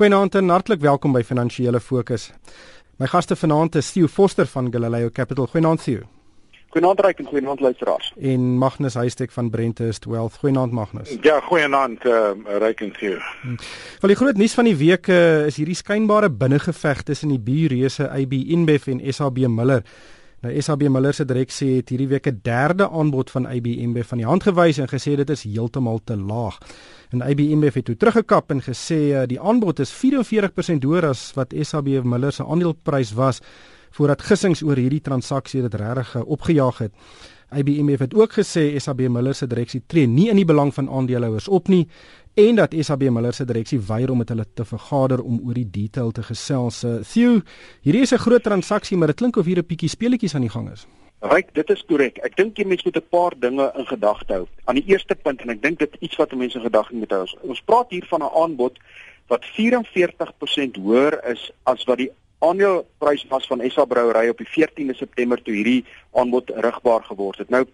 Goeienaand en hartlik welkom by Finansiële Fokus. My gaste vanaand is Theo Foster van Galileo Capital. Goeienaand Theo. Goeienaand Ryk en goeienaand luisteraars. En Magnus Huystek van Brentest Wealth. Goeienaand Magnus. Ja, goeienaand uh, Ryk en Theo. Hm. Wel die groot nuus van die week uh, is hierdie skynbare binnengeveg tussen die buurreuse AB InBev en SAB Miller. Nou SAB Miller se direksie het hierdie week 'n derde aanbod van AB InBev van die hand gewys en gesê dit is heeltemal te laag. En InBev het toe teruggekap en gesê uh, die aanbod is 44% hoër as wat SAB Miller se aandeleprys was voordat gissings oor hierdie transaksie dit regtig uh, opgejaag het. IBM het ook gesê SAB Miller se direksie tree nie in die belang van aandeelhouers op nie en dat SAB Miller se direksie weier om met hulle te vergader om oor die detail te gesels. Uh, Theo, hierdie is 'n groot transaksie, maar dit klink of hier 'n bietjie speletjies aan die gang is. Ryk, dit is korrek. Ek dink jy moet 'n paar dinge in gedagte hou. Aan die eerste punt en ek dink dit iets wat mense in gedagte moet hou. Ons praat hier van 'n aanbod wat 44% hoër is as wat die aandeleprys was van SA Brouwery op die 14de September toe hierdie aanbod rigbaar geword het. Nou,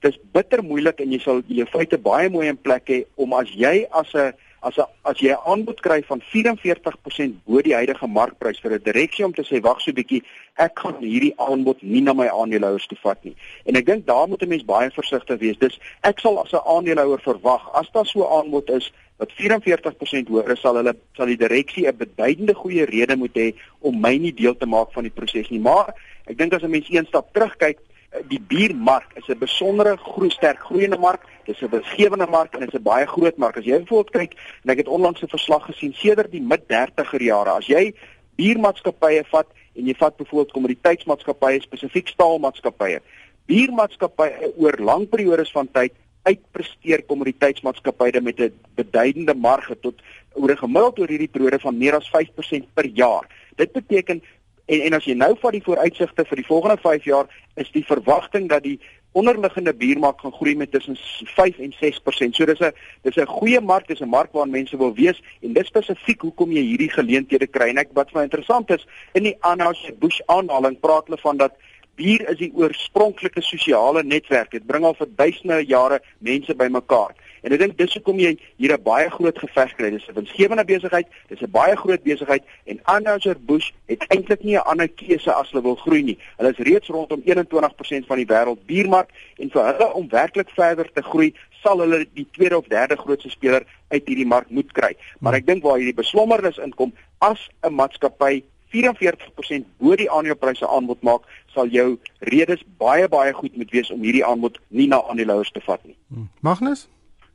dis bitter moeilik en jy sal jou feite baie mooi in plek hê om as jy as 'n as 'n as jy 'n aanbod kry van 44% bo die huidige markprys vir 'n direksie om te sê wag so 'n bietjie ek gaan hierdie aanbod nie na my aandeelhouers toe vat nie. En ek dink daar moet 'n mens baie versigtig wees. Dis ek sal as 'n aandeelhouer verwag as daar so 'n aanbod is wat 44% hoër is, sal hulle sal die direksie 'n beduidende goeie rede moet hê om my nie deel te maak van die proses nie. Maar ek dink as 'n mens een stap terugkyk, Eh, die biermark is 'n besondere groei sterk groeiende mark. Dit is 'n winsgewende mark en dit is 'n baie groot mark. As jy byvoorbeeld kyk, en ek het onlangs 'n verslag gesien sedert die mid 30er jare, as jy biermaatskappye vat en jy vat byvoorbeeld kommoditeitsmaatskappye, spesifiek staalmaatskappye, biermaatskappye oor lang periodes van tyd uitpresteer kommoditeitsmaatskappye met 'n beduidende marge tot oor 'n gemiddeld oor hierdie periode van meer as 5% per jaar. Dit beteken En en as jy nou vat die vooruitsigte vir die volgende 5 jaar, is die verwagting dat die onderliggende biermark gaan groei met tussen 5 en 6%. So dis 'n dis 'n goeie mark, dis 'n mark waar mense wil wees en dis spesifiek hoekom jy hierdie geleenthede kry. En ek wat my interessant is, in die Anheuser Busch aanhaling praat hulle van dat bier is die oorspronklike sosiale netwerk. Dit bring al vir duisende jare mense bymekaar. En ek dink dis hoekom jy hier 'n baie groot geveg kry. Dis 'n winsgewende besigheid, dis 'n baie groot besigheid en Anheuser-Busch het eintlik nie 'n ander keuse as hulle wil groei nie. Hulle is reeds rondom 21% van die wêreld biermark en vir hulle om werklik verder te groei, sal hulle die tweede of derde grootste speler uit hierdie mark moet kry. Maar ek dink waar hierdie beslommernis inkom, as 'n maatskappy 44% bo die aandelepryse aanbod maak, sal jou redes baie baie goed moet wees om hierdie aanbod nie na aandeelhouers te vat nie. Hmm. Magnus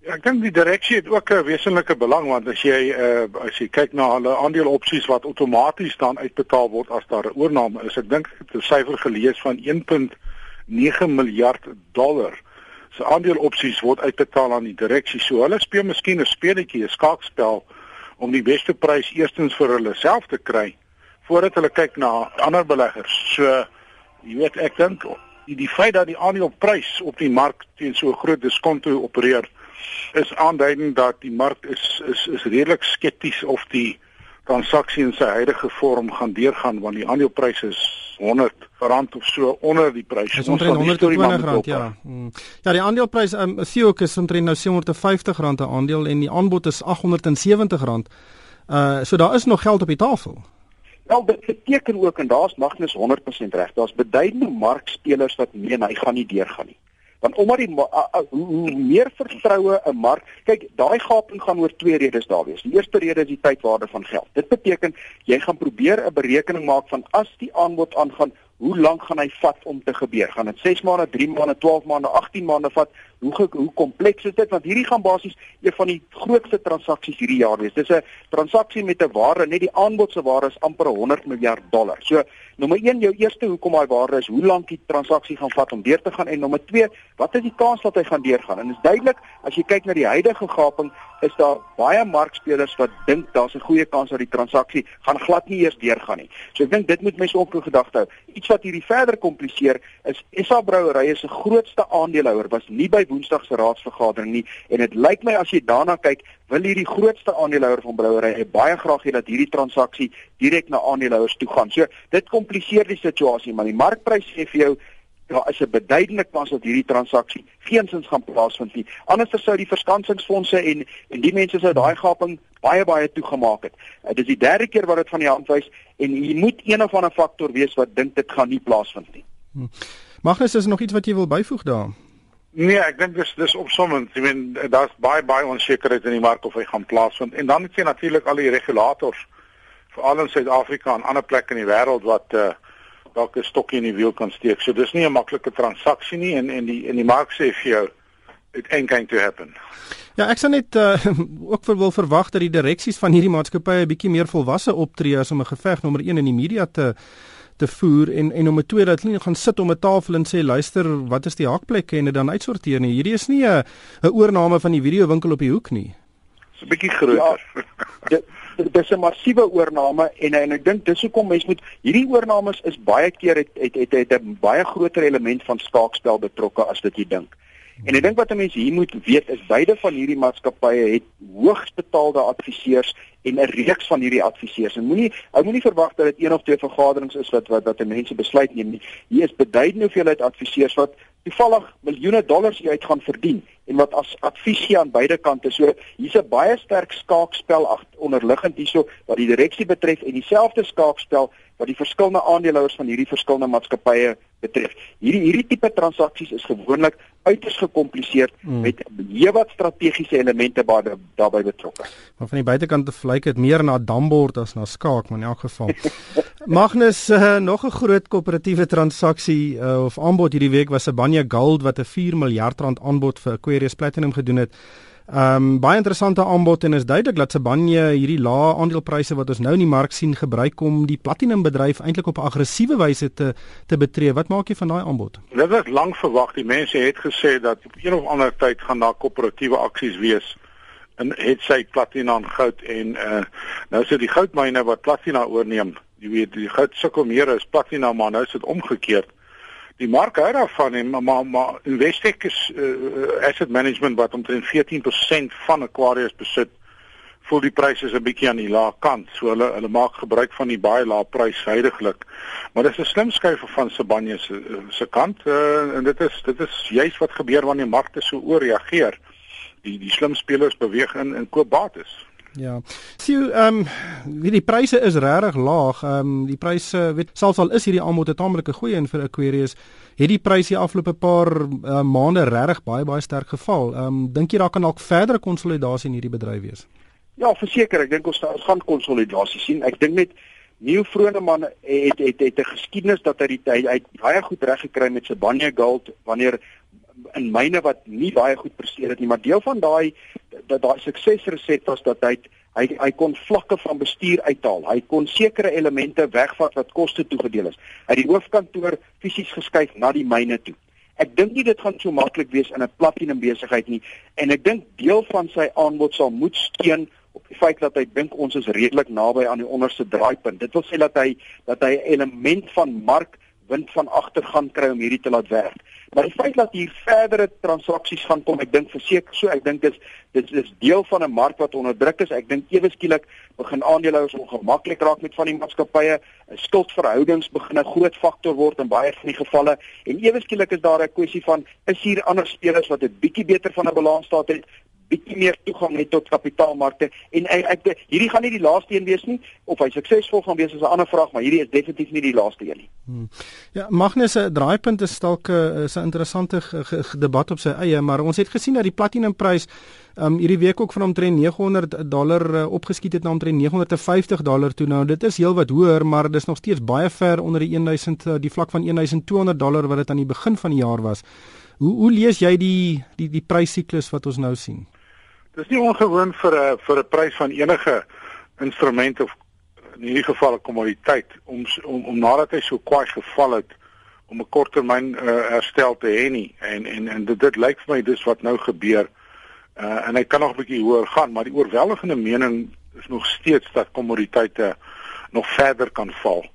ek dink die direksie het ook 'n wesenlike belang want as jy uh, as jy kyk na hulle aandeelopsies wat outomaties dan uitbetaal word as daar 'n oorname is, ek dink ek het 'n syfer gelees van 1.9 miljard dollar se aandeelopsies word uitbetaal aan die direksie. So hulle speel miskien 'n speletjie, 'n skaakspel om die beste prys eerstens vir hulle self te kry voordat hulle kyk na ander beleggers. So jy weet ek dink die, die feit dat die aandeleprys op die mark teen so 'n groot diskonto opereer is aanduiding dat die mark is is is redelik skepties of die transaksie in sy huidige vorm gaan deurgaan want die aandelepryse is 100 rand of so onder die prys. Ons gaan 120 rand ja. Hmm. Ja, die aandeleprys um, Theo is omtrent nou 750 rand 'n aandeel en die aanbod is 870 rand. Uh so daar is nog geld op die tafel. Wel dit beteken ook en daar's Magnus 100% reg. Daar's beduidende markspelers wat meen hy gaan nie deurgaan nie want omdat die hoe, hoe meer vertroue 'n mark kyk daai gaping gaan oor twee redes daar wees. Die eerste rede is die tydwaarde van geld. Dit beteken jy gaan probeer 'n berekening maak van as die aanbod aangaan, hoe lank gaan hy vat om te gebeur? Gaan dit 6 maande, 3 maande, 12 maande, 18 maande vat? Hoe hoe kompleks is dit? Want hierdie gaan basies een van die grootste transaksies hierdie jaar wees. Dis 'n transaksie met 'n waarde, net die aanbod se waarde is amper 100 miljard dollar. So Nommer 1 jou eerste hoekom daai waarde is, hoe lank die transaksie gaan vat om deur te gaan en nommer 2, wat is die kans dat hy gaan deurgaan? En dit is duidelik as jy kyk na die huidige gaping, is daar baie markspelers wat dink daar's 'n goeie kans dat die transaksie gaan glad nie eers deurgaan nie. So ek dink dit moet mense ook in gedagte hou. Iets wat hierdie verder kompliseer is SA Brouwerye se grootste aandeelhouer was nie by Woensdag se raadsvergadering nie en dit lyk my as jy daarna kyk, wil hierdie grootste aandeelhouer van brouwerye baie graag hê dat hierdie transaksie direk na aandeelhouers toe gaan. So dit kompliseer die situasie, maar die markprys sê vir jou daar is 'n beduidende kans dat hierdie transaksie geensins gaan plaasvind nie. Anders sou die verskansingsfondse en en die mense sou daai gaping baie baie toegemaak het. Dit is die derde keer wat dit van die hand wys en hier moet een of ander faktor wees wat dink dit gaan nie plaasvind nie. Hm. Magnus, is er nog iets wat jy wil byvoeg daar? Nee, ek dink dis dis opsommend. Ek meen daar's baie baie onsekerheid in die mark of hy gaan plaasvind. En dan het jy natuurlik al die regulators veral in Suid-Afrika en ander plekke in die wêreld wat uh dalk 'n stokkie in die wiel kan steek. So dis nie 'n maklike transaksie nie en en die in die mark sê vir jou it ain't going to happen. Ja, ek sou net uh, ook wil verwag dat die direksies van hierdie maatskappye 'n bietjie meer volwasse optree as om 'n geveg nommer 1 in die media te te voer en en om 'n tweede dat hulle nie gaan sit om 'n tafel en sê luister, wat is die hakplekke en dit dan uitsorteer nie. Hierdie is nie 'n 'n oorneem van die video winkel op die hoek nie. Dis 'n bietjie groter. Ja, dit is 'n massiewe oorneem en en ek dink dis hoekom mense moet hierdie oorneemings is baie keer het het het, het 'n baie groter element van skaakspel betrokke as wat jy dink. En ek dink wat mense hier moet weet is beide van hierdie maatskappye het hoogs betaalde adviseurs en 'n reeks van hierdie adviseurs. En moenie ou moenie verwag dat dit een of twee vergaderings is wat wat wat mense besluit neem nie. Hier is beduidende hoeveelheid adviseurs wat toevallig miljoene dollars uit gaan verdien en wat as advisie aan beide kante. So hier's 'n baie sterk skaakspel onderliggend hierso wat die direksie betref en dieselfde skaakspel wat die verskillende aandeelhouers van hierdie verskillende maatskappye betref. Hierdie hierdie tipe transaksies is gewoonlik uiters gekompliseer hmm. met heelwat strategiese elemente daarbey daarbey betrokke. Maar van die buitekant lyk dit meer na dambord as na skaak, maar in elk geval. Magnus uh, nog 'n groot koöperatiewe transaksie uh, of aanbod hierdie week was Sibanye Gold wat 'n 4 miljard rand aanbod vir Aquarius Platinum gedoen het. Ehm um, baie interessante aanbod en is duidelik dat Sibanye hierdie lae aandelepryse wat ons nou in die mark sien gebruik om die platinum bedryf eintlik op 'n aggressiewe wyse te te betree. Wat maak jy van daai aanbod? Dit was lank verwag. Die mense het gesê dat op een of ander tyd gaan daar koöperatiewe aksies wees en het sy platina en goud en uh nou sit die goudmyne wat platina oorneem. Jy weet die goud sukkel meer as platina maar nou is dit omgekeerd die mark hou daarvan en maar maar, Investec is uh, asset management wat omtrent 14% van Aquarius besit voel die pryse is 'n bietjie aan die lae kant. So hulle hulle maak gebruik van die baie lae prys heidaglik maar dis 'n slim skuif van Sibanye se se kant uh, en dit is dit is juist wat gebeur wanneer markte so ooreageer die die slim spelers beweeg in in koop bates Ja. Sien, ehm um, wie die pryse is regtig laag. Ehm um, die pryse weet selfs al is hierdie aanbod 'n tamelike goeie in vir Aquarius, het die pryse die afgelope paar uh, maande regtig baie baie sterk geval. Ehm um, dink jy daar kan dalk verdere konsolidasie in hierdie bedryf wees? Ja, verseker, ek dink ons gaan konsolidasie sien. Ek dink net Nieuw Vroneman het het het 'n geskiedenis dat hy die hy, hy baie goed reg gekry met sy Banye Gold wanneer in myne wat nie baie goed presteer het nie, maar deel van daai dat daai suksesresept was dat hy hy hy kon vlakke van bestuur uithaal. Hy kon sekere elemente wegvat wat koste toegedeel is. Hy die hoofkantoor fisies geskuif na die myne toe. Ek dink nie dit gaan so maklik wees in 'n platinum besigheid nie en ek dink deel van sy aanbod sal moet steun op die feit dat hy dink ons is redelik naby aan die onderste draaipunt. Dit wil sê dat hy dat hy 'n element van mark wind van agter gaan kry om hierdie te laat werk. Maar die feit dat hier verdere transaksies gaan kom, ek dink verseker so, ek dink dit dit is deel van 'n mark wat onder druk is. Ek dink ewe skielik begin aandeelhouers ongemaklik raak met van die maatskappye. Skuldverhoudings begin 'n groot faktor word in baie van die gevalle en ewe skielik is daar 'n kwessie van is hier ander spelers wat 'n bietjie beter van 'n balansstaat het bietjie meer toegang het tot kapitaalmarkte en ek, ek hierdie gaan nie die laaste een wees nie of hy suksesvol gaan wees is 'n ander vraag maar hierdie is definitief nie die laaste een nie. Hmm. Ja, Magnus draaipunt is dalk 'n uh, interessante debat op sy eie, maar ons het gesien dat die platinumprys um hierdie week ook van omtrent 900 dollar uh, opgeskiet het na omtrent 950 dollar toe nou. Dit is heelwat hoër, maar dis nog steeds baie ver onder die 1000 uh, die vlak van 1200 dollar wat dit aan die begin van die jaar was. Hoe hoe lees jy die die die prysiklus wat ons nou sien? Dis nie ongewoon vir 'n vir 'n prys van enige instrument of in hierdie geval 'n kommoditeit om om om nadat hy so kwaai geval het om 'n korttermyn uh, herstel te hê nie en en en dit, dit lyk vir my dis wat nou gebeur. Uh en hy kan nog 'n bietjie hoër gaan, maar die oorweldigende mening is nog steeds dat kommoditeite nog verder kan val.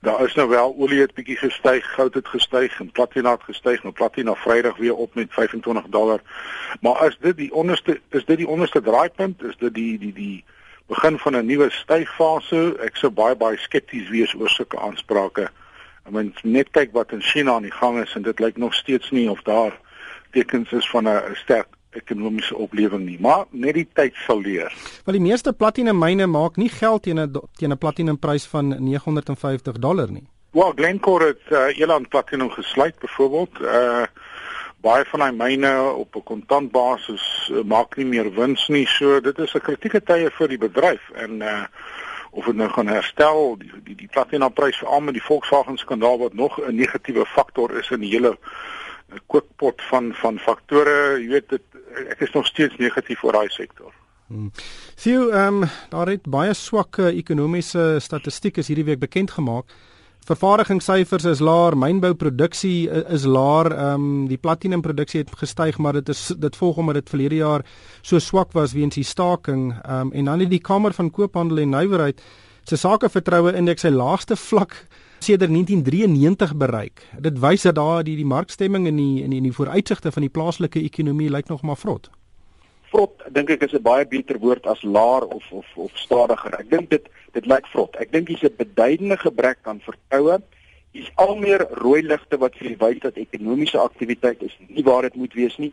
Daar is nou wel olie het bietjie gestyg, goud het gestyg en platina het gestyg, maar platina Vrydag weer op met 25 dollar. Maar as dit die onderste is dit die onderste draaipunt, is dit die die die begin van 'n nuwe stygfase. Ek sou baie baie skepties wees oor sulke aansprake Mens net kyk wat in China aan die gang is en dit lyk nog steeds nie of daar tekens is van 'n sterk ekonomiese oplewing nie, maar net die tyd sal leer. Want die meeste platinummyne maak nie geld teen 'n teen 'n platinumprys van 950 dollar nie. Wel, Glencore het uh, Eland Platinum gesluit byvoorbeeld. Uh baie van hy myne op 'n kontantbasis uh, maak nie meer wins nie. So dit is 'n kritieke tye vir die bedryf en uh of dit nou gaan herstel, die die, die platinumprys veral met die Volkswagen skandaal wat nog 'n negatiewe faktor is in die hele kookpot van van faktore, jy weet dit ek is nog steeds negatief oor daai sektor. Hmm. Sien, ehm um, daar het baie swak ekonomiese statistieke hierdie week bekend gemaak. Vervaardigingssyfers is laer, mynbouproduksie is laer, ehm um, die platinumproduksie het gestyg, maar dit is dit volg omdat dit verlede jaar so swak was weens die staking. Ehm um, en dan het die Kamer van Koophandel en Nywerheid se sakevertroue indeks sy laagste vlak sedert 1993 bereik. Dit wys dat daar die die markstemming en die en die, die vooruitsigte van die plaaslike ekonomie lyk nog maar vrot vrot dink ek is 'n baie beter woord as laar of of of stadiger. Ek dink dit dit lyk vrot. Ek dink dis 'n beduidende gebrek aan vertroue. Dis al meer rooi ligte wat vir wys dat ekonomiese aktiwiteit is nie waar dit moet wees nie.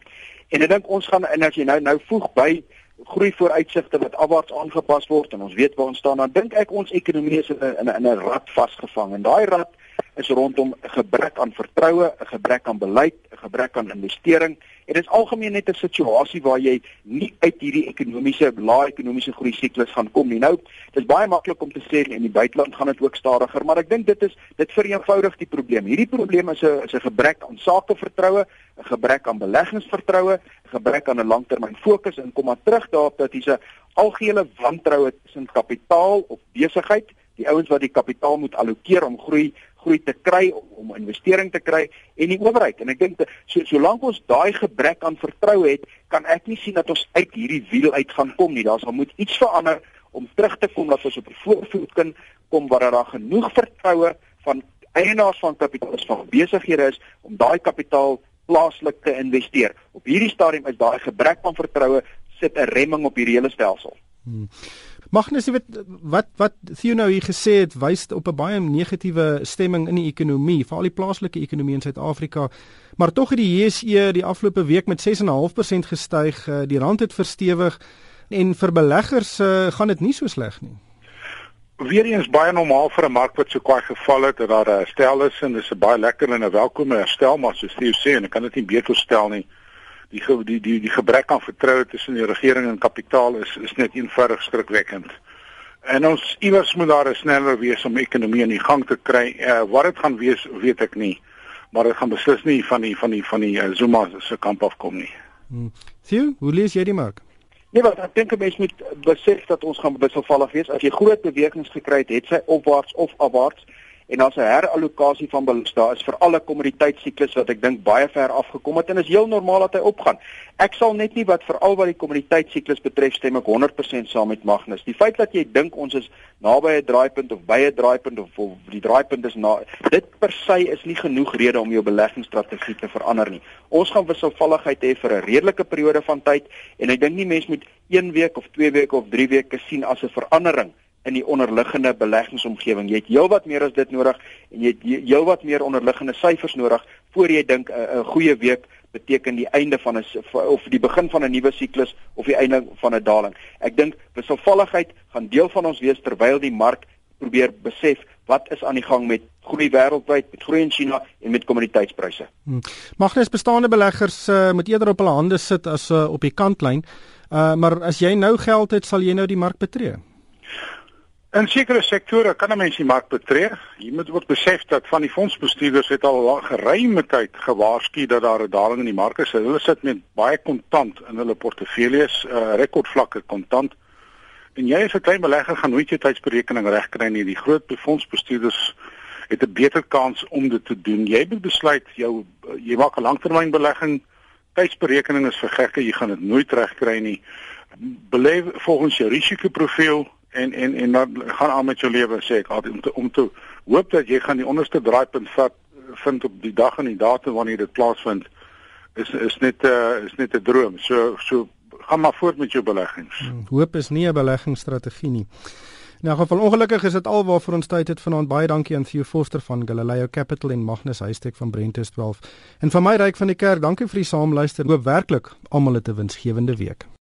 En ek dink ons gaan en as jy nou nou voeg by groei vooruitsigte wat afwaarts aangepas word en ons weet waar ons staan dan dink ek ons ekonomie is in 'n in 'n rad vasgevang en daai rad is rondom 'n gebrek aan vertroue, 'n gebrek aan beleid, 'n gebrek aan investering. Dit is algemeen net 'n situasie waar jy nie uit hierdie ekonomiese lae ekonomiese groei siklus gaan kom nie. Nou, dit is baie maklik om te sê in die buiteland gaan dit ook stadiger, maar ek dink dit is dit vereenvoudig die probleem. Hierdie probleem is 'n is 'n gebrek aan sakevertroue, 'n gebrek aan beleggingsvertroue, 'n gebrek aan 'n langtermyn fokus en kom maar terug daarop dat hier's 'n algehele wantroue tussen kapitaal of besigheid die ouens wat die kapitaal moet allokeer om groei groei te kry om, om investering te kry en die owerheid. En ek dink so solank ons daai gebrek aan vertroue het kan ek nie sien dat ons uit hierdie wiel uit gaan kom nie. Daar sal moet iets verander om terug te kom dat ons op die voorvoet kan kom waar daar genoeg vertroue van eienaars van kapitaal van besighede is om daai kapitaal plaaslik te investeer op hierdie stadium is daai gebrek aan vertroue sit 'n remming op hierdie hele stelsel hmm. Magnus, jy weet wat wat Theo nou hier gesê het, wys op 'n baie negatiewe stemming in die ekonomie, veral die plaaslike ekonomie in Suid-Afrika. Maar tog het die JSE die afgelope week met 6.5% gestyg, eh, die rand het verstewig en vir beleggers uh, gaan dit nie so sleg nie. Weereens baie normaal vir 'n mark wat so kwaai geval het dat daar 'n herstel is en dis 'n baie lekker en 'n welkome herstel, maar soos Theo sê en ek kan dit nie beter stel nie die die die die gebrek aan vertroue tussen die regering en kapitaal is is net eenvoudig skrikwekkend. En ons iewers moet daar 'n sneller wees om ekonomie in die gang te kry. Uh, wat dit gaan wees, weet ek nie. Maar dit gaan beslis nie van die van die van die uh, Zuma se kamp afkom nie. Hmm. Sien, hoe lees jy die mark? Nee, wat ek dink 'n mens moet besef dat ons gaan wisselvallig wees. As jy groot bewegings gekry het, het sy opwaarts of afwaarts en daar's 'n herallokasie van belas. Daar is vir alle kommoditeitsiklus wat ek dink baie ver afgekom het en is heel normaal dat hy opgaan. Ek sal net nie wat veral wat die kommoditeitsiklus betref stem ek 100% saam met Magnus. Die feit dat jy dink ons is naby 'n draaipunt of by 'n draaipunt of, of die draaipunt is na dit per se is nie genoeg rede om jou beleggingsstrategie te verander nie. Ons gaan wisselvalligheid hê vir 'n redelike periode van tyd en ek dink nie mense moet 1 week of 2 weke of 3 weke sien as 'n verandering in die onderliggende beleggingsomgewing. Jy het heelwat meer as dit nodig en jy het heelwat meer onderliggende syfers nodig voor jy dink 'n goeie week beteken die einde van 'n of die begin van 'n nuwe siklus of die einde van 'n daling. Ek dink wisselvalligheid gaan deel van ons wees terwyl die mark probeer besef wat is aan die gang met groei wêreldwyd, met groei in China en met kommoditeitspryse. Hmm. Magnes bestaande beleggers uh, moet eerder op hulle hande sit as uh, op die kantlyn. Uh, maar as jy nou geld het, sal jy nou die mark betree. In sekere sektore kan 'n mens die mark betree. Jy moet ook besef dat van die fondsbestuurders het al geruime tyd gewaarsku dat daar 'n daling in die mark is. Hulle sit met baie kontant in hulle portefeuilles, uh, rekordvlakke kontant. En jy as 'n klein belegger gaan nooit jou tydsberekening regkry nie. Die groot fondsbestuurders het 'n beter kans om dit te doen. Jy moet besluit jou jy maak 'n langtermynbelegging. Tydsberekening is vir gekke, jy gaan dit nooit regkry nie. Belê volgens jou risikoprofiel en en en dan gaan aan met jou lewe sê ek altyd om te om te hoop dat jy gaan die onderste draaipunt vat vind op die dag en die datum wanneer dit plaasvind is is net 'n uh, is net 'n droom. So so gaan maar voort met jou beleggings. Hmm, hoop is nie 'n beleggingsstrategie nie. In geval ongelukkig is dit al waarvoor ons tyd het vanaand. Baie dankie aan Theo Forster van Galileo Capital en Magnus Huystek van Brentus 12. En van my ryk van die kerk, dankie vir die saamluister. Hoop werklik almal het 'n winsgewende week.